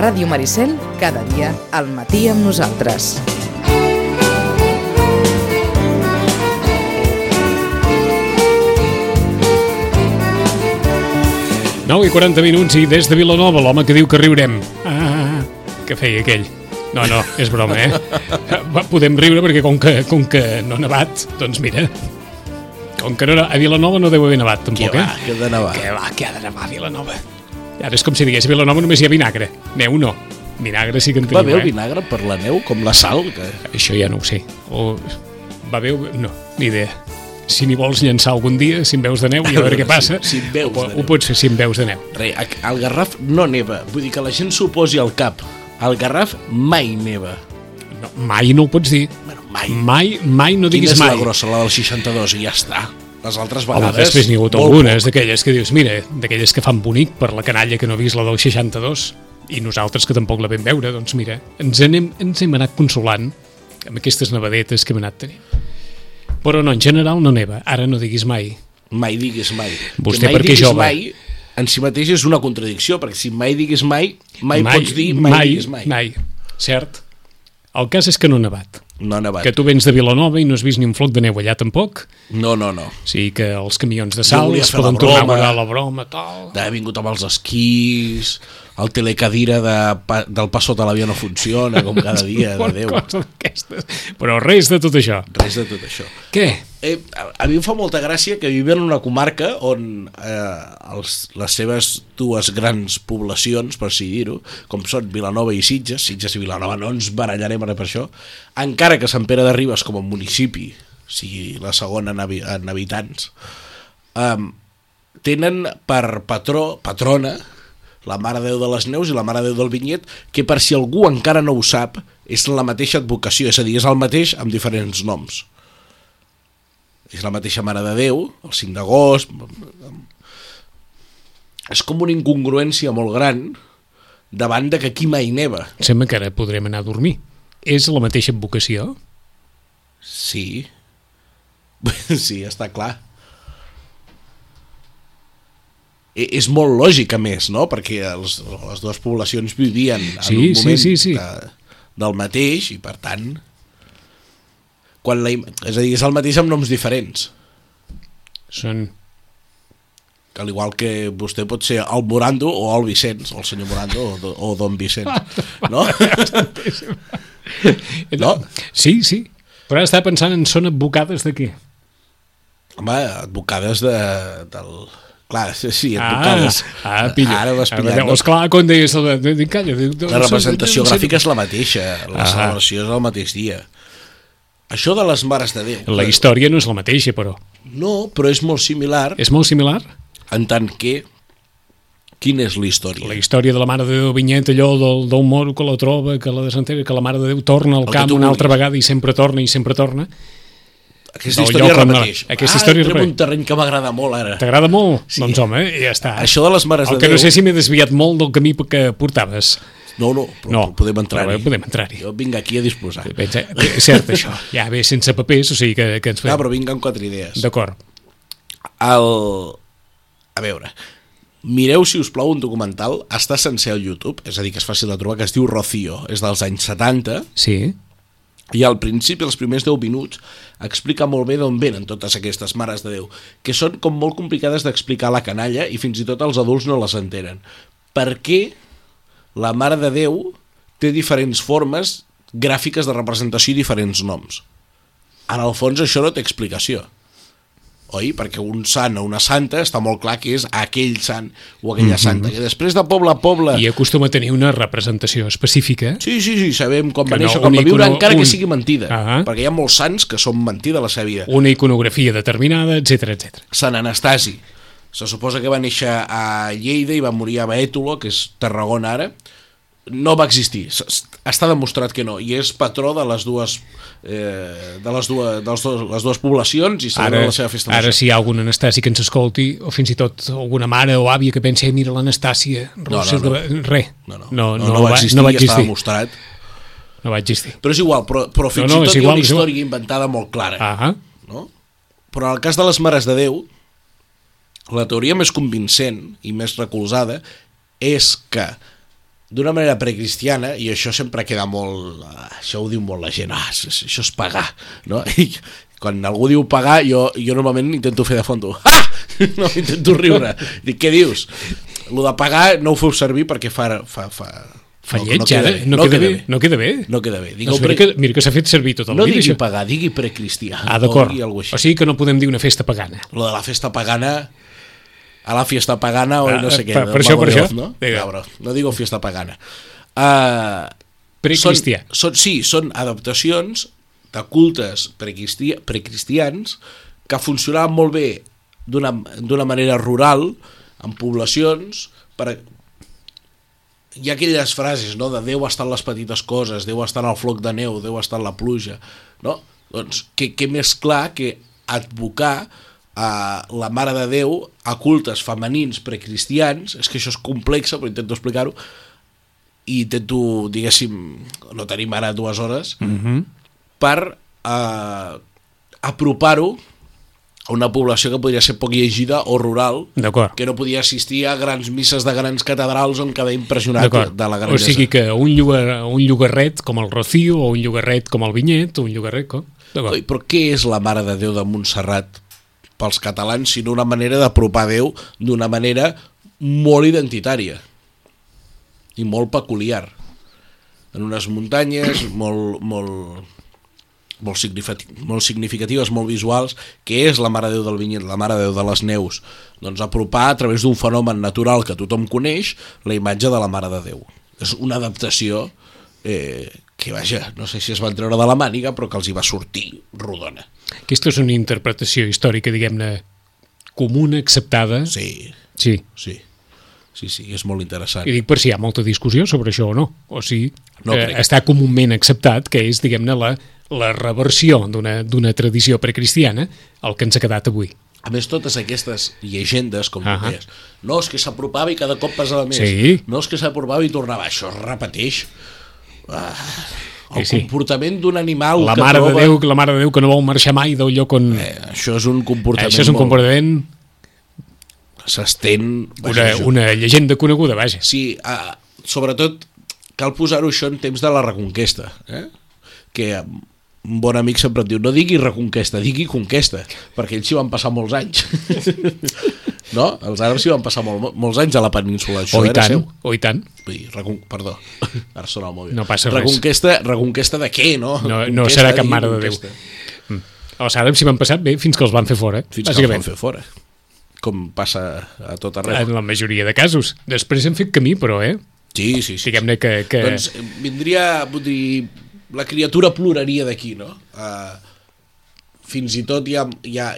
Ràdio Maricel, cada dia al matí amb nosaltres. Nou i 40 minuts i des de Vilanova, l'home que diu que riurem. Ah, que feia aquell. No, no, és broma, eh? Va, Podem riure perquè com que, com que no ha nevat, doncs mira, com que no, a Vilanova no deu haver nevat, Què tampoc, va, eh? que de nevar. Que va, que ha de nevar a Vilanova. Ara és com si digués Vilanova només hi ha vinagre. Neu no. Vinagre sí que en Va bé tenim, el eh? vinagre per la neu, com la sal? Que... Això ja no ho sé. O va bé... o- No, ni idea. Si n'hi vols llançar algun dia, si en veus de neu, i a veure què passa. Si- si veus ho, ho pots fer si en veus de neu. Re, al Garraf no neva. Vull dir que la gent s'ho posi al cap. Al Garraf mai neva. No, mai no ho pots dir. Bueno, mai. Mai, mai no Quina diguis és mai. la grossa? La del 62 i ja està. Les altres Home, vegades... després n'hi ha hagut algunes d'aquelles que dius, mira, d'aquelles que fan bonic per la canalla que no ha vist la del 62 i nosaltres que tampoc la vam veure, doncs mira, ens anem, ens hem anat consolant amb aquestes nevadetes que hem anat tenint. Però no, en general no neva, ara no diguis mai. Mai diguis mai. Vostè que mai perquè diguis jove. mai en si mateix és una contradicció, perquè si mai diguis mai, mai, pots dir mai, mai, diguis mai. mai. Cert? El cas és que no ha nevat. No ha nevat. Que tu vens de Vilanova i no has vist ni un floc de neu allà tampoc. No, no, no. O sigui que els camions de sal es poden tornar a broma. guardar la broma, tal... D'haver vingut amb els esquís, el telecadira de, pa- del pas sota l'avió no funciona, com cada dia, de Déu. Però res de tot això. Res de tot això. Què? Eh, a, mi em fa molta gràcia que vivim en una comarca on eh, els, les seves dues grans poblacions, per així dir-ho, com són Vilanova i Sitges, Sitges i Vilanova no ens barallarem ara per això, encara que Sant Pere de Ribes com a municipi sigui la segona en, habi- en habitants, eh, tenen per patró, patrona, la Mare Déu de les Neus i la Mare Déu del Vinyet, que per si algú encara no ho sap, és la mateixa advocació, és a dir, és el mateix amb diferents noms és la mateixa Mare de Déu, el 5 d'agost... És com una incongruència molt gran davant de que aquí mai neva. Sembla que ara podrem anar a dormir. És la mateixa advocació? Sí. Sí, està clar. I- És molt lògic, a més, no? Perquè els, les dues poblacions vivien en Sí, un sí, moment sí, sí. De, del mateix i, per tant... Quan la, és a dir, és el mateix amb noms diferents. Són... que al igual que vostè pot ser el Morando o el Vicenç, o el senyor Morando o, o Don Vicenç, no? No? Sí, sí. Però ara estava pensant en són advocades de què? Home, advocades de, del... Clar, sí, sí advocades. Ah, ah pilla. Ara vas pillant. no? Esclar, quan deies... Calla, La representació gràfica és la mateixa, la Ah. celebració és el mateix dia. Això de les Mares de Déu... La història no és la mateixa, però. No, però és molt similar És molt similar? en tant que... Quina és la història? La història de la Mare de Déu Vinyet, allò del, del moro que la troba, que la desentera, que la Mare de Déu torna al El camp una altra vegada i sempre torna i sempre torna. Aquesta història repeteix. aquesta ah, història repeteix. un terreny que m'agrada molt ara. T'agrada molt? Sí. Doncs home, ja està. Això de les Mares El de que no Déu... sé si m'he desviat molt del camí que portaves. No, no, però No, podem entrar-hi. però podem entrar-hi. Jo vinc aquí a disposar. Veig, eh, És cert, això. Ja ve sense papers, o sigui que, que ens fem. però vinc amb quatre idees. D'acord. El... A veure, mireu, si us plau, un documental, està sencer al YouTube, és a dir, que és fàcil de trobar, que es diu Rocío, és dels anys 70, Sí. i al principi, els primers 10 minuts, explica molt bé d'on venen totes aquestes mares de Déu, que són com molt complicades d'explicar a la canalla i fins i tot els adults no les entenen. Per què la Mare de Déu té diferents formes gràfiques de representació i diferents noms? En el fons això no té explicació. Oi? Perquè un sant o una santa està molt clar que és aquell sant o aquella santa, que després de poble a poble... I acostuma a tenir una representació específica. Sí, sí, sí, sabem com Que va no, néixer, com un va viure, icono- encara un- que sigui mentida. Ah. Perquè hi ha molts sants que són mentida a la seva vida. Una iconografia determinada, etc etc. Sant Anastasi. Se suposa que va néixer a Lleida i va morir a Bètolo, que és Tarragona ara. No va existir. Està demostrat que no. I és patró de les dues, eh, de les dues, dels dos, les dues poblacions i celebra Ara, la seva festa ara major. si hi ha algun Anastasi que ens escolti, o fins i tot alguna mare o àvia que pensi, "Eh, mira l'Anastàcia, no, no. de... Res. No, no, no, no, no va existir, no va i està existir. demostrat. no va existir. Però és igual, però, però fins No, no, i tot igual, hi ha una igual. història inventada molt clara. Ah, no? Però en el cas de les Mares de Déu, la teoria més convincent i més recolzada és que d'una manera precristiana, i això sempre queda molt... eh, Això ho diu molt la gent, ah, això, és pagar, no? I quan algú diu pagar, jo, jo normalment intento fer de fondo, ah! No, intento riure. Dic, què dius? Lo de pagar no ho feu servir perquè fa... fa, fa fa lleig, ara? bé. No, queda bé. No queda bé. No queda bé. No, Digueu mira, pre... que, mira que s'ha fet servir tota la no vida, digui això. pagar, digui precristià. Ah, o d'acord. O així. sigui que no podem dir una festa pagana. Lo de la festa pagana a la fiesta pagana o Ah, no sé què. per- per això, per això. No? Cabró, no digo fiesta pagana. Uh, Precristià. Són, són, sí, són adaptacions de cultes precristi precristians que funcionaven molt bé d'una d'una manera rural, en poblacions, per, hi ha aquelles frases, no?, de Déu està en les petites coses, Déu està en el floc de neu, Déu està en la pluja, no? Doncs què, què més clar que advocar a la Mare de Déu a cultes femenins precristians, és que això és complex, però intento explicar-ho, i intento, diguéssim, no tenim ara dues hores, mm -hmm. per eh, apropar-ho a una població que podria ser poc llegida o rural, que no podia assistir a grans misses de grans catedrals on quedava impressionat de la O grandesa. sigui que un, llogar, un llogarret com el Rocío, o un llogarret com el Vinyet, o un llogarret com... Però què és la Mare de Déu de Montserrat pels catalans, sinó una manera d'apropar Déu d'una manera molt identitària i molt peculiar. En unes muntanyes molt, molt, molt, significati molt significatives, molt visuals, que és la Mare Déu del Vinyet, la Mare Déu de les Neus. Doncs apropar a través d'un fenomen natural que tothom coneix la imatge de la Mare de Déu. És una adaptació eh, que, vaja, no sé si es van treure de la màniga, però que els hi va sortir rodona. Aquesta és una interpretació històrica, diguem-ne, comuna, acceptada. Sí, Sí. sí. Sí, sí, és molt interessant. I dic per si hi ha molta discussió sobre això o no. O sigui, No no crec. eh, està comúment acceptat que és, diguem-ne, la, la reversió d'una tradició precristiana el que ens ha quedat avui. A més, totes aquestes llegendes, com tu Ahà. deies, no, és que s'apropava i cada cop pesava més. Sí. No, és que s'apropava i tornava. Això es repeteix. Ah, el Sí, sí. comportament d'un animal La que mare, troba... de Déu, la mare de Déu que no vol marxar mai del lloc on... Eh, això és un comportament això és un molt- comportament, S'estén... una, això. una llegenda coneguda, vaja. Sí, uh, sobretot cal posar-ho això en temps de la reconquesta, eh? que un bon amic sempre et diu no digui reconquesta, digui conquesta, perquè ells s'hi van passar molts anys. no? Els àrabs s'hi van passar molt, molts anys a la península. Això O i era tant, seu. o i tant. Dir, recon... Perdó, ara sona el mòbil. No passa res. reconquesta, Reconquesta de què, no? No- no Conquesta, serà cap Mare de Déu. conquesta. Els àrabs s'hi van passar bé fins que els van fer fora, Fins que els van fer fora. Com passa a tot arreu. En la majoria de casos. Després hem fet camí, però, eh? Sí, sí, sí. Diguem-ne que... que... Doncs eh, vindria, vull dir, la criatura ploraria d'aquí, no? Uh, fins i tot hi ha, hi ha,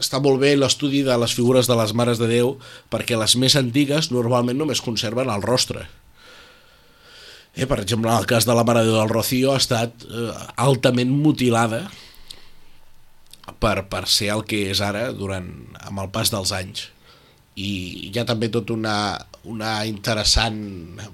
està molt bé l'estudi de les figures de les Mares de Déu perquè les més antigues normalment només conserven el rostre. Eh, per exemple, el cas de la Mare de Déu del Rocío ha estat eh, altament mutilada per, per ser el que és ara durant, amb el pas dels anys i hi ha també tot una, una interessant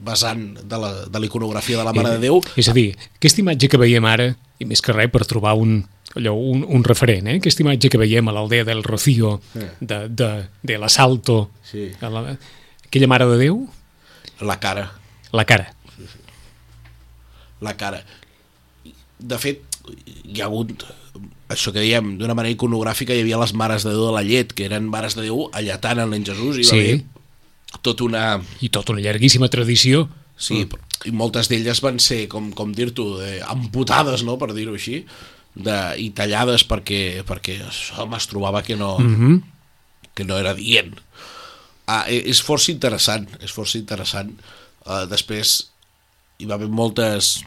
vessant de la, de la iconografia de la Mare de Déu És a dir, aquesta imatge que veiem ara, i més que res per trobar un, allò, un, un referent, eh? aquesta imatge que veiem a l'aldea del Rocío, de, de, de l'Assalto, Sí. a la, aquella Mare de Déu, la cara, la cara. la cara de fet hi ha hagut això que diem, d'una manera iconogràfica hi havia les Mares de Déu de la Llet que eren Mares de Déu allatant en nen Jesús i va Sí. haver tot una, I tota una llarguíssima tradició. Sí, i moltes d'elles van ser, com, com dir-t'ho, eh, amputades, no?, per dir-ho així, de, i tallades perquè, perquè home, es trobava que no, mm -hmm. que no era dient. Ah, e- és força interessant, és força interessant. Uh, després hi va haver moltes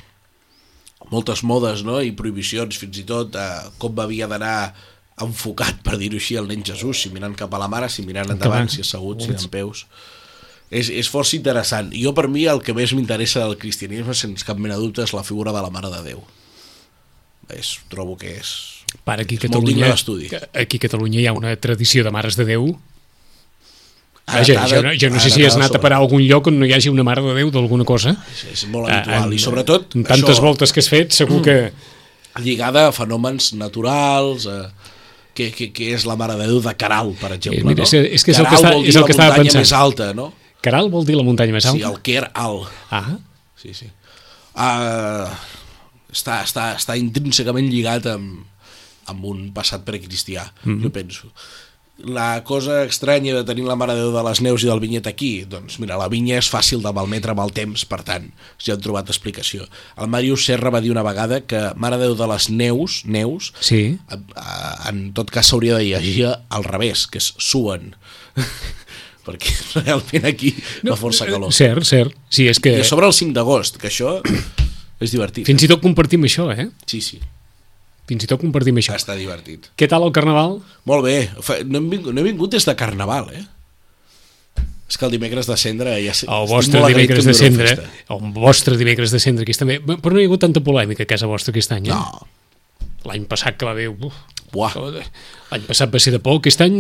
moltes modes no? i prohibicions fins i tot uh, com havia d'anar enfocat, per dir-ho així, el nen Jesús, si mirant cap a la mare, si mirant endavant, si assegut, si en peus és, és força interessant. Jo, per mi, el que més m'interessa del cristianisme, sense cap mena dubte, és la figura de la Mare de Déu. És, trobo que és... Per aquí És molt digne Catalunya, d'estudi. aquí a Catalunya hi ha una tradició de Mares de Déu Vaja, jo, no, jo no sé si has anat a parar a algun lloc on no hi hagi una mare de Déu d'alguna cosa. És, és molt Ah, habitual. en- I sobretot, amb tantes això, voltes que has fet, segur que... lligada a fenòmens naturals, a, que, que, que és la Mare de Déu de Caral, per exemple. Eh, mira, no? és que- és que és el que Caral està- vol dir és el que estava muntanya pensant. més alta, no? Caral vol dir la muntanya més Sí, alta? el Quer alt. Ah, Sí, sí. Uh, està, està, està intrínsecament lligat amb, amb un passat precristià, mm Mhm. -hmm. jo penso. La cosa estranya de tenir la Mare de Déu de les Neus i del Vinyet aquí, doncs mira, la vinya és fàcil de malmetre amb el temps, per tant, ja han trobat explicació. El Màrius Serra va dir una vegada que Mare de Déu de les Neus, Neus, sí. en tot cas s'hauria de llegir al revés, que és suen. perquè realment aquí no, fa força calor. Cert, cert. Sí, és que I sobre el 5 d'agost, que això és divertit. fins i tot compartim això, eh? Sí, sí, Fins i tot compartim això. està divertit. Què tal el Carnaval? Molt bé, no hem vingut, no he vingut des de Carnaval, eh? És que el dimecres de cendre ja sé... El vostre dimecres de cendre, el vostre dimecres de cendre, que és també... Però no hi ha hagut tanta polèmica a casa vostra aquest any, eh? No, L'any passat que va haver... Uf, Buah. L'any passat va ser de por, aquest any...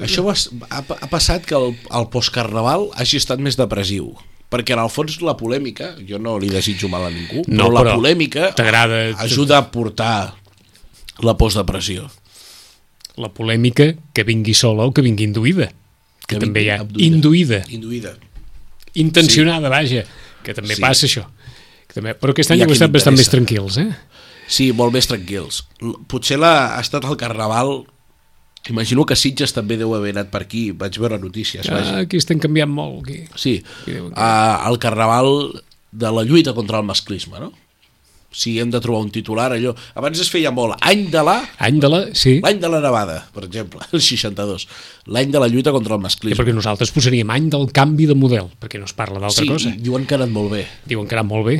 això va, ha, ha passat que el, el postcarnaval hagi estat més depressiu. Perquè en el fons la polèmica, jo no li desitjo mal a ningú, No, però la però polèmica t'agrada- ajuda a portar la postdepressió. La polèmica que vingui sola o que vingui induïda. Que, Que també hi ha. abduïda. Induïda. Induïda. Intencionada, vaja. Que també Sí. passa això. Que també... Però aquest any heu estat bastant més tranquils, eh? Sí, molt més tranquils. Potser la, ha estat el carnaval... Imagino que Sitges també deu haver anat per aquí. Vaig veure notícies, vaja. Ah, aquí estem canviant molt. Aquí. Sí, Aquí uh, el carnaval de la lluita contra el masclisme, no? Si hem de trobar un titular, allò... Abans es feia molt, any de la... Any de la... Sí, L'any de la nevada, per exemple, el 62. L'any de la lluita contra el sí, masclisme. perquè nosaltres posaríem any del canvi de model, perquè no es parla d'altra Sí, cosa. i diuen que ha anat molt bé. Diuen que ha anat molt bé.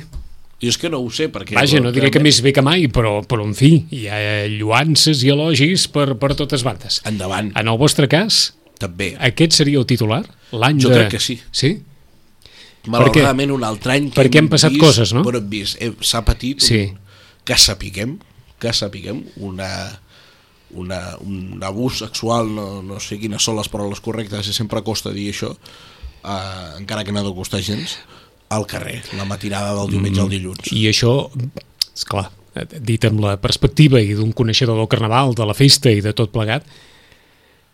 Jo és que no ho sé, perquè... Vaja, no diré que més bé que mai, però, però en fi, hi ha lluances i elogis per, per totes bandes. Endavant, En el vostre cas, també. aquest seria el titular? L'any Jo de... crec que sí. Sí? Malauradament, un altre any que perquè hem han passat vist, coses, no? Bueno, hem vist, eh, s'ha patit Sí. un, que sapiguem, que sapiguem, una, una, un abús sexual, no, no sé quines són les paraules correctes, i sempre costa dir això, eh, encara que no ha de costar gens, al carrer, la matinada del diumenge al dilluns. I això, esclar, dit amb la perspectiva i d'un coneixedor del carnaval, de la festa i de tot plegat,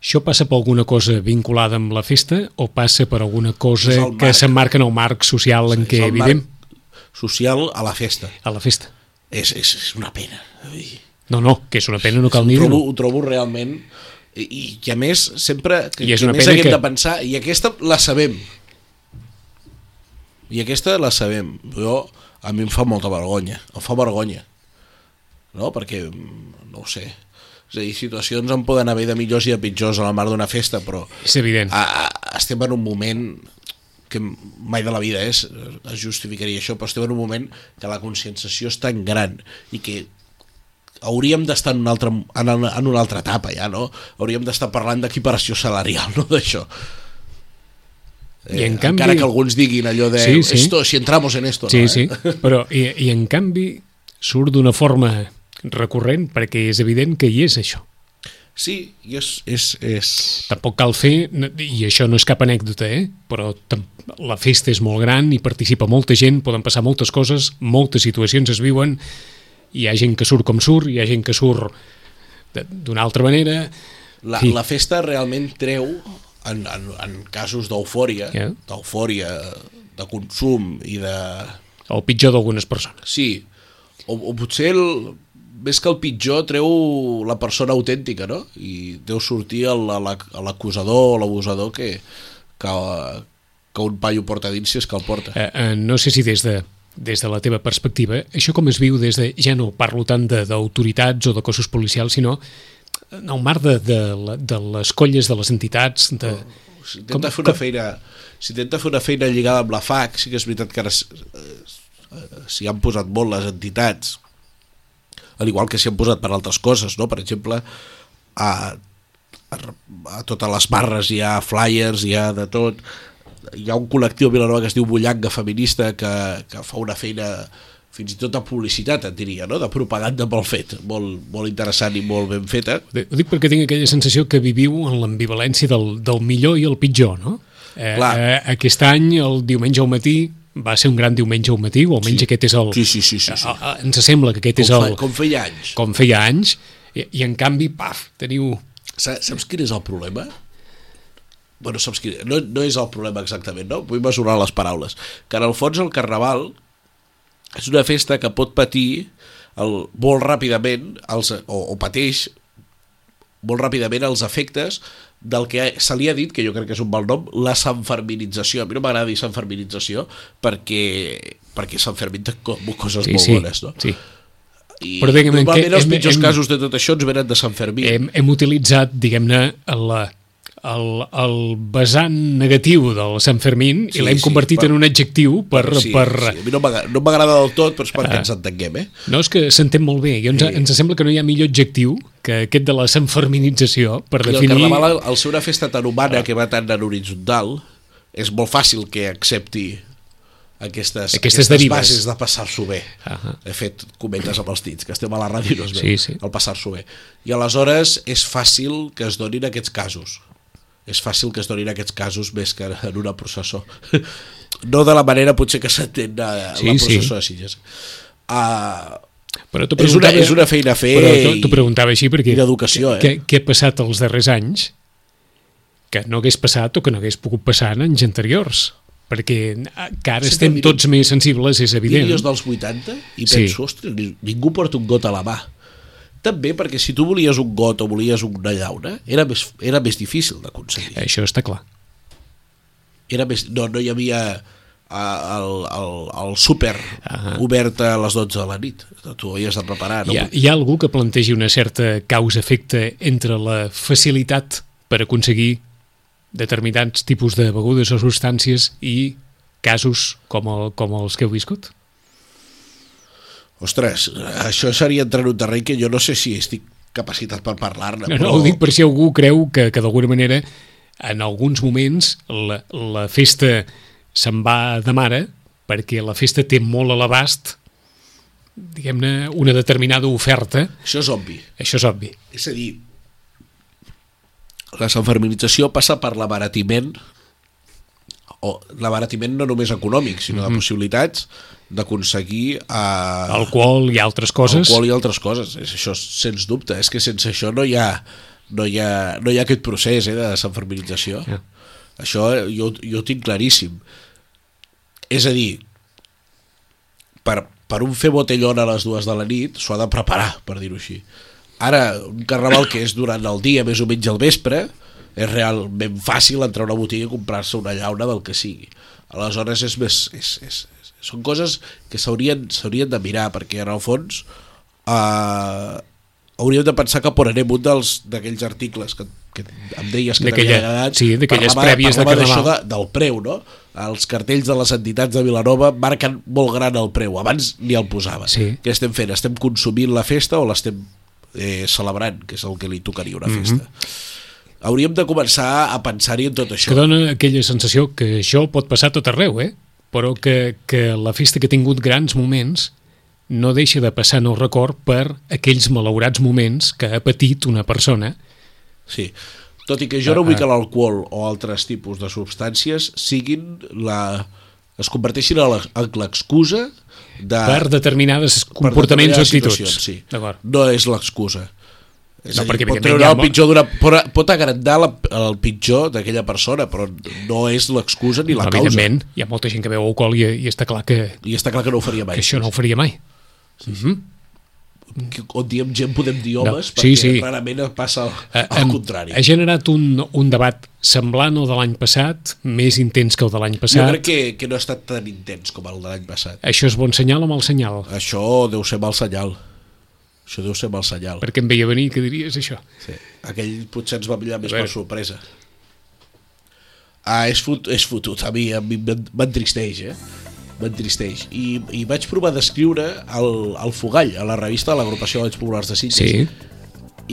això passa per alguna cosa vinculada amb la festa o passa per alguna cosa que marc. s'emmarca en el marc social en què vivim? social a la festa. A la festa. És, és, és una pena. Ui. No, no, que és una pena, no cal ho, ni trobo, dir-ho. ho trobo realment i, i que a més sempre que, I és que una pena que- de pensar i aquesta la sabem i aquesta la sabem jo, a mi em fa molta vergonya em fa vergonya no? perquè, mm, no ho sé és a dir, situacions en poden haver de millors i de pitjors a la mar d'una festa però És evident. a, a, estem en un moment que mai de la vida és, es justificaria això, però estem en un moment que la conscienciació és tan gran i que hauríem d'estar en, una altra, en, una- en una altra etapa ja, no? Hauríem d'estar parlant d'equiparació salarial, no d'això. I en canvi- Encara que alguns diguin allò de Sí, sí. esto, si entramos en esto, Sí, no, eh? sí, però i, i en canvi surt d'una forma recurrent perquè és evident que hi és això. Sí, i és, és, és... Tampoc cal fer, i això no és cap anècdota, eh? però la festa és molt gran i participa molta gent, poden passar moltes coses, moltes situacions es viuen, hi ha gent que surt com surt, hi ha gent que surt d'una altra manera... La, Sí. la festa realment treu, en, en, en casos d'eufòria, Ja. d'eufòria, de consum i de... El pitjor d'algunes persones. Sí, o, o potser el, més que el pitjor treu la persona autèntica, no? I deu sortir l'acusador o l'abusador que, que, que un paio porta dins si és que el porta. Eh, eh, no sé si des de, des de la teva perspectiva, això com es viu des de, ja no parlo tant d'autoritats o de cossos policials, sinó en el marc de, de, de les colles, de les entitats, de... S'intenta com- fer una com- feina s'intenta fer una feina lligada amb la FAC sí que és veritat que ara s- eh, s'hi han posat molt les entitats al igual que s'hi han posat per altres coses no? per exemple a, a, a totes les barres hi ha flyers, hi ha de tot hi ha un col·lectiu a Vilanova que es diu Bullanga Feminista que, que fa una feina fins i tot de publicitat, et diria, no? de propaganda molt fet, molt, molt interessant i molt ben feta. Ho dic perquè tinc aquella sensació que viviu en l'ambivalència del, del millor i el pitjor, no? Eh, Clar. eh, aquest any, el diumenge al matí, va ser un gran diumenge al matí, o almenys Sí. aquest és el... Sí, sí, sí, sí, sí. A, a, ens sembla que aquest Com, és fa, el... com feia anys. com feia anys, i, i en canvi, paf, teniu... Sa- Saps quin és el problema? Bueno, saps quin... No, no és el problema exactament, no? Vull mesurar les paraules. Que en el fons el Carnaval és una festa que pot patir el, molt ràpidament els, o, o pateix molt ràpidament els efectes del que se li ha dit, que jo crec que és un mal nom, la sanferminització. A mi no m'agrada dir sanferminització perquè, perquè co- coses Sí, molt sí, bones, no? sí. I Però diguem normalment que els hem- pitjors hem- casos de tot això ens venen de Sant Fermín. Hem, hem utilitzat, diguem-ne, la, el, el vessant negatiu del Sant Fermín Sí, i l'hem sí, convertit per- en un adjectiu per... sí, per sí, a mi no m'agrada no del tot, però és perquè Ah. ens entenguem, eh? No, és que s'entén molt bé. I ens, Sí. ens sembla que no hi ha millor adjectiu que aquest de la sanferminització per I el definir... Carnaval, al- ser una festa tan humana que va tan en horitzontal, és molt fàcil que accepti aquestes, Aquestes derives. bases de passar-s'ho bé. Ahà. He fet cometes amb els dits, que estem a la ràdio no es veu, Sí, sí. el passar-s'ho bé. I aleshores és fàcil que es donin aquests casos. És fàcil que es donin aquests casos més que en una processó. No de la manera potser que s'entén a Sí, la sí. processó de Sitges. Uh, Però és, una, és una feina a fer Però t'ho preguntava així perquè... d'educació, eh? Què, què ha passat els darrers anys que no hagués passat o que no hagués pogut passar en anys anteriors? Perquè ah, que ara Sempre estem tots més sensibles, és evident. vídeos dels 80 i Sí. penso, ostres, ni- ningú porta un got a la mà. També perquè si tu volies un got o volies una llauna, era més, era més difícil d'aconseguir. Això està clar. Era més, no, no hi havia el, el, el súper Ahà. obert a les 12 de la nit. Tu ho havies de preparar. No? Hi ha, hi ha algú que plantegi una certa causa-efecte entre la facilitat per aconseguir determinats tipus de begudes o substàncies i casos com, el, com els que heu viscut? Ostres, això seria entrar en un terreny que jo no sé si estic capacitat per parlar-ne. No, no, ho dic per si algú creu que, que d'alguna manera en alguns moments la, la festa se'n va de mare perquè la festa té molt a l'abast diguem-ne, una determinada oferta, Això és obvi. això és obvi. És a dir, la sanferminització passa per l'abaratiment o l'abaratiment no només econòmic, sinó de possibilitats d'aconseguir eh, Alcohol i altres coses. alcohol i altres coses. És això, sens dubte. És que sense això no hi ha, no hi ha, no hi ha aquest procés eh, de sanferminització. Ja. Això jo, jo ho tinc claríssim. És a dir, per, per un fer botellón a les dues de la nit s'ho ha de preparar, per dir-ho així. Ara, un carnaval que és durant el dia, més o menys al vespre, és realment fàcil entrar a una botiga i comprar-se una llauna del que sigui. Aleshores, és més, és, és, és, són coses que s'haurien de mirar, perquè en el fons eh, hauríem de pensar que posarem un d'aquells articles que, que em deies que t'havia agradat, sí, d'aquelles prèvies de Carnaval. de, del preu, no? Els cartells de les entitats de Vilanova marquen molt gran el preu, abans ni el posava. Sí. Què estem fent? Estem consumint la festa o l'estem eh, celebrant, que és el que li tocaria una festa? Hauríem de començar a pensar-hi en tot això. que dona aquella sensació que això pot passar tot arreu, eh? però que, que la festa que ha tingut grans moments no deixa de passar en el record per aquells malaurats moments que ha patit una persona Sí. Tot i que jo no Ah, vull ah. que l'alcohol o altres tipus de substàncies siguin la... es converteixin a la- en l'excusa de... per determinades per comportaments o determinades actituds. situacions, Sí. No és l'excusa. És No, dir, perquè, pot treure el pitjor d'una... Pot, agrandar la, el pitjor d'aquella persona, però no és l'excusa ni la No, causa. evidentment, hi ha molta gent que veu alcohol i, i està clar que, I està clar que no ho faria mai. que això no ho faria mai. Que, on diem gent podem dir homes, No, sí, perquè sí. rarament passa al, Eh, al contrari. Ha generat un, un debat semblant al de l'any passat, més intens que el de l'any Jo passat. crec que, que no ha estat tan intens com el de l'any passat. Això és bon senyal o mal senyal? Això deu ser mal senyal. Això deu ser mal senyal. Perquè em veia venir que diries això. Sí. Aquell potser ens va pillar més per sorpresa. Ah, és, fot, és fotut. A mi, a mi m'entristeix, eh? M'entristeix. I, I vaig provar d'escriure al, al Fogall, a la revista de l'agrupació de Populars de Sitges. Sí,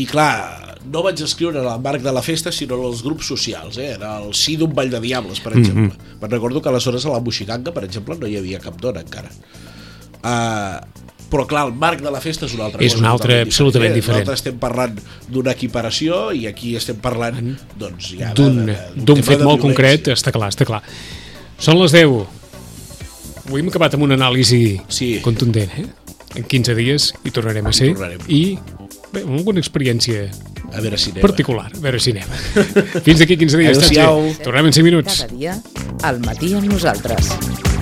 I clar, no vaig escriure en el marc de la festa, sinó en els grups socials, eh? Era el sí d'un ball de diables, per exemple. Mm -hmm. Me'n recordo que aleshores a la Moixiganga, per exemple, no hi havia cap dona encara. Uh, però clar, el marc de la festa és un altre És cosa un altre totalment absolutament Eh, diferent. Nosaltres estem parlant d'una equiparació i aquí estem parlant doncs, ja d'un fet molt concret, violència. està clar, està clar. Són les 10. Avui hem acabat amb una anàlisi Sí. contundent, eh? En 15 dies hi tornarem a ser. tornarem. I, bé, amb alguna experiència A veure si anem. particular. A veure si anem. Fins d'aquí 15 dies. Adéu-siau. Tornem en 5 minuts. Cada dia al matí amb nosaltres.